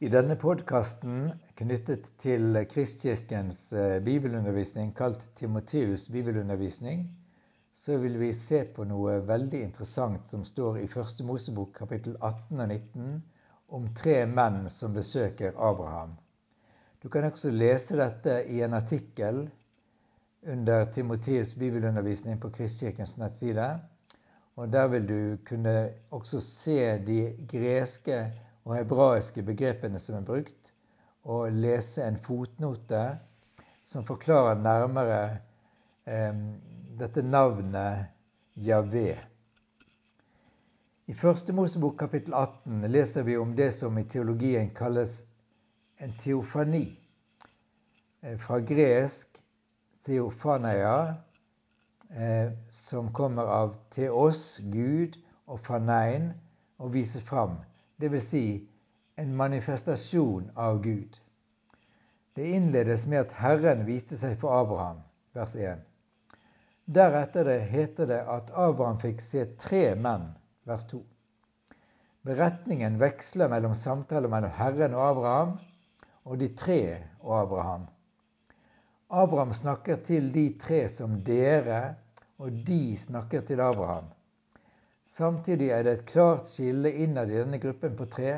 I denne podkasten knyttet til Kristkirkens eh, bibelundervisning, kalt Timoteus' bibelundervisning, så vil vi se på noe veldig interessant som står i Første Mosebok kapittel 18 og 19 om tre menn som besøker Abraham. Du kan også lese dette i en artikkel under Timoteus' bibelundervisning på Kristkirkens nettside. Og Der vil du kunne også se de greske og hebraiske begrepene som er brukt, og lese en fotnote som forklarer nærmere eh, dette navnet Javé. I Første Mosebok kapittel 18 leser vi om det som i teologien kalles en teofani. Eh, fra gresk teofaneia, eh, som kommer av teos, Gud, og fanein, å vise fram dvs. Si en manifestasjon av Gud. Det innledes med at Herren viste seg for Abraham, vers 1. Deretter det heter det at Abraham fikk se tre menn, vers 2. Beretningen veksler mellom samtaler mellom Herren og Abraham og de tre og Abraham. Abraham snakker til de tre som dere, og de snakker til Abraham. Samtidig er det et klart skille innad i denne gruppen på tre.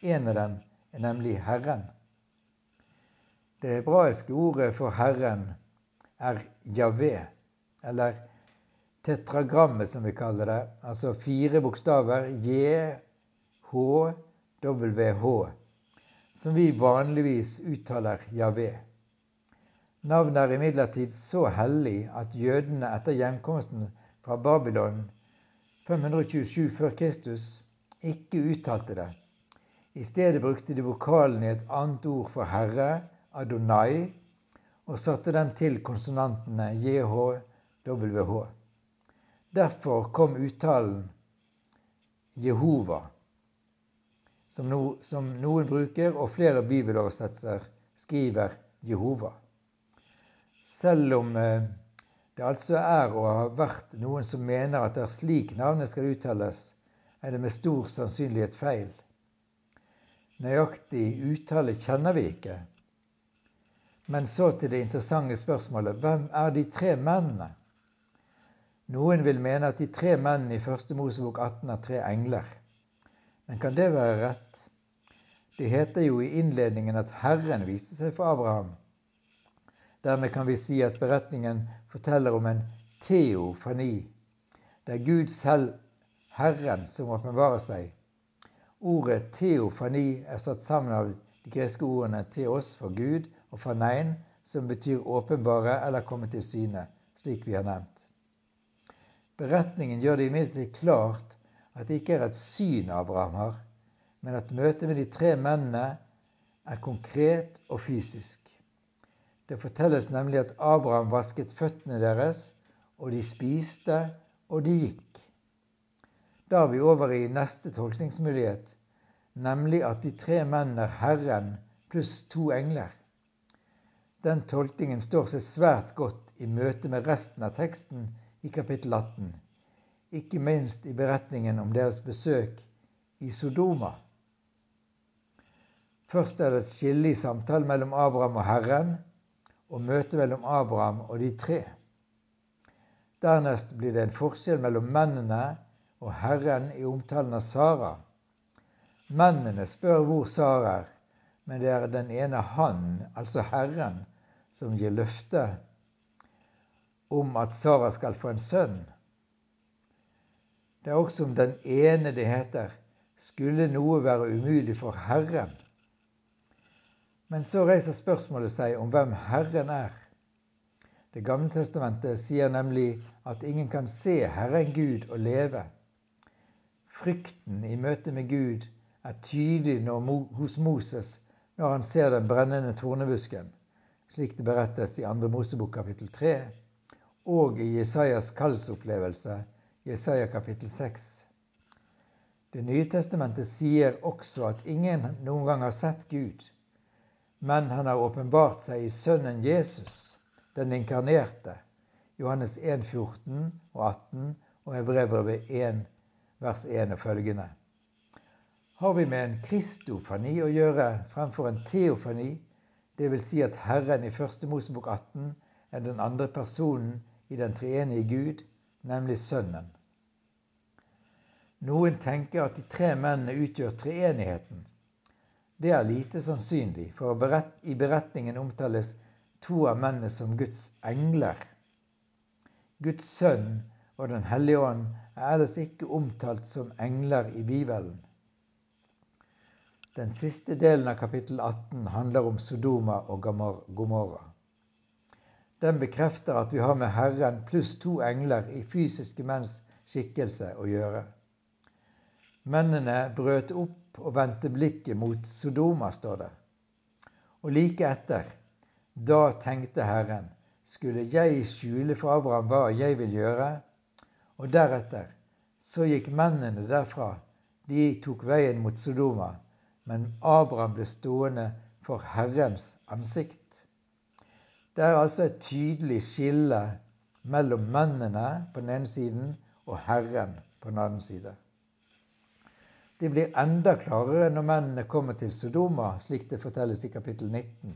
En av dem er nemlig Herren. Det hebraiske ordet for Herren er Javé, eller tetragrammet, som vi kaller det. Altså fire bokstaver J, H, W, H, som vi vanligvis uttaler Javé. Navnet er imidlertid så hellig at jødene etter hjemkomsten fra Babylon 527 før Kristus ikke uttalte det. I stedet brukte de vokalen i et annet ord for Herre, Adonai, og satte dem til konsonantene JHWH. Derfor kom uttalen Jehova, som, no, som noen bruker, og flere bibeloversettelser skriver Jehova. Selv om eh, det altså er og har vært noen som mener at det er slik navnet skal uttales, er det med stor sannsynlighet feil. Nøyaktig uttale kjenner vi ikke. Men så til det interessante spørsmålet hvem er de tre mennene? Noen vil mene at de tre mennene i første Mosebok 18 er tre engler. Men kan det være rett? Det heter jo i innledningen at Herren viste seg for Abraham. Dermed kan vi si at beretningen forteller om en teofani. Det er Gud selv, Herren, som åpenbarer seg. Ordet teofani er satt sammen av de greske ordene teos for Gud og fanein, som betyr åpenbare eller komme til syne, slik vi har nevnt. Beretningen gjør det imidlertid klart at det ikke er et syn Abraham har, men at møtet med de tre mennene er konkret og fysisk. Det fortelles nemlig at Abraham vasket føttene deres, og de spiste, og de gikk. Da er vi over i neste tolkningsmulighet, nemlig at de tre mennene er Herren pluss to engler. Den tolkningen står seg svært godt i møte med resten av teksten i kapittel 18, ikke minst i beretningen om deres besøk i Sodoma. Først er det et skille i samtalen mellom Abraham og Herren, og møtet mellom Abraham og de tre. Dernest blir det en forskjell mellom mennene og Herren i omtalen av Sara. Mennene spør hvor Sara er, men det er den ene Han, altså Herren, som gir løfte om at Sara skal få en sønn. Det er også om den ene det heter skulle noe være umulig for Herren. Men så reiser spørsmålet seg om hvem Herren er. Det gamle testamentet sier nemlig at ingen kan se Herren Gud og leve. Frykten i møte med Gud er tydelig når, hos Moses når han ser den brennende tornebusken, slik det berettes i 2. Mosebok kapittel 3, og i Jesajas kallsopplevelse, Jesaja kapittel 6. Det nye testamentet sier også at ingen noen gang har sett Gud men han har åpenbart seg i Sønnen Jesus, den inkarnerte. Johannes 1, 14 og 18 og Hebrevbrevet 1, vers 1 og følgende. har vi med en kristofani å gjøre fremfor en teofani, dvs. Si at Herren i 1. Mosebok 18 er den andre personen i den treenige Gud, nemlig Sønnen. Noen tenker at de tre mennene utgjør treenigheten. Det er lite sannsynlig, for i beretningen omtales to av mennene som Guds engler. Guds sønn og Den hellige ånd er ellers ikke omtalt som engler i Bibelen. Den siste delen av kapittel 18 handler om Sodoma og Gomorra. Den bekrefter at vi har med Herren pluss to engler i fysiske menns skikkelse å gjøre. Mennene brøt opp og vendte blikket mot Sodoma, står det. Og like etter, da tenkte Herren, skulle jeg skjule for Abraham hva jeg vil gjøre? Og deretter så gikk mennene derfra, de tok veien mot Sodoma, men Abraham ble stående for Herrens ansikt. Det er altså et tydelig skille mellom mennene på den ene siden og Herren på den andre side. Det blir enda klarere når mennene kommer til Sodoma, slik det fortelles i kapittel 19.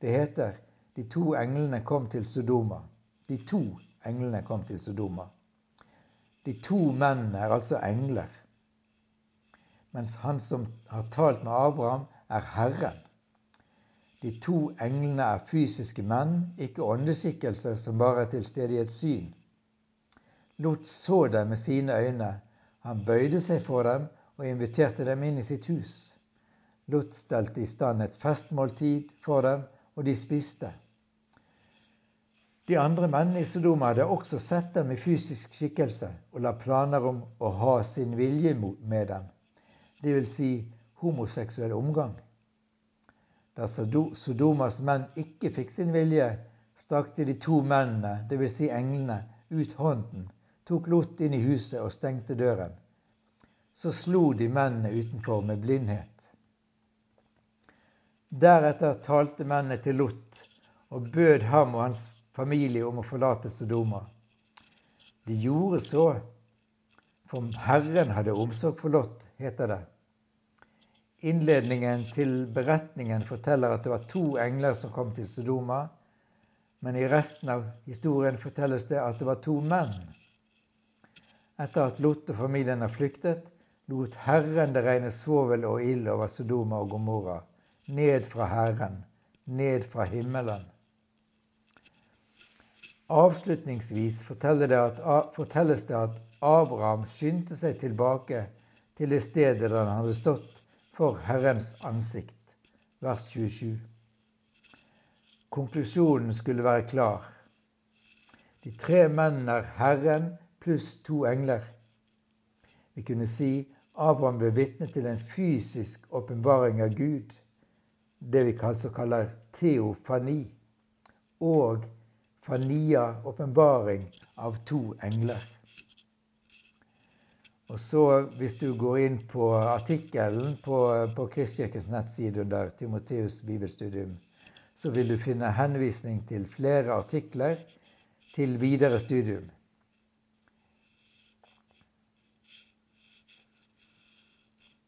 Det heter de to englene kom til Sodoma. De to englene kom til Sodoma. De to mennene er altså engler, mens han som har talt med Abraham, er Herren. De to englene er fysiske menn, ikke åndeskikkelser som bare er til stede i et syn. Lot så dem med sine øyne. Han bøyde seg for dem og inviterte dem inn i sitt hus. Lot stelte i stand et festmåltid for dem, og de spiste. De andre mennene i Sodoma hadde også sett dem i fysisk skikkelse og la planer om å ha sin vilje med dem, dvs. Si homoseksuell omgang. Da Sodomas menn ikke fikk sin vilje, strakte de to mennene, dvs. Si englene, ut hånden, tok Lot inn i huset og stengte døren. Så slo de mennene utenfor med blindhet. Deretter talte mennene til Lot og bød ham og hans familie om å forlate Sodoma. De gjorde så, for Herren hadde omsorg for Lot, heter det. Innledningen til beretningen forteller at det var to engler som kom til Sodoma, men i resten av historien fortelles det at det var to menn. Etter at Lot og familien har flyktet, lot Herren det regne svovel og ild over Sodoma og Gomorra, ned fra Herren, ned fra himmelen. Avslutningsvis fortelles det at Abraham skyndte seg tilbake til det stedet der han hadde stått for Herrens ansikt. Vers 27. Konklusjonen skulle være klar. De tre mennene er Herren pluss to engler. Vi kunne si Abraham ble vitne til en fysisk åpenbaring av Gud, det vi altså kaller teofani, og Fania åpenbaring av to engler. Og så Hvis du går inn på artikkelen på, på Kristkirkens nettside under Timoteus bibelstudium, så vil du finne henvisning til flere artikler til videre studium.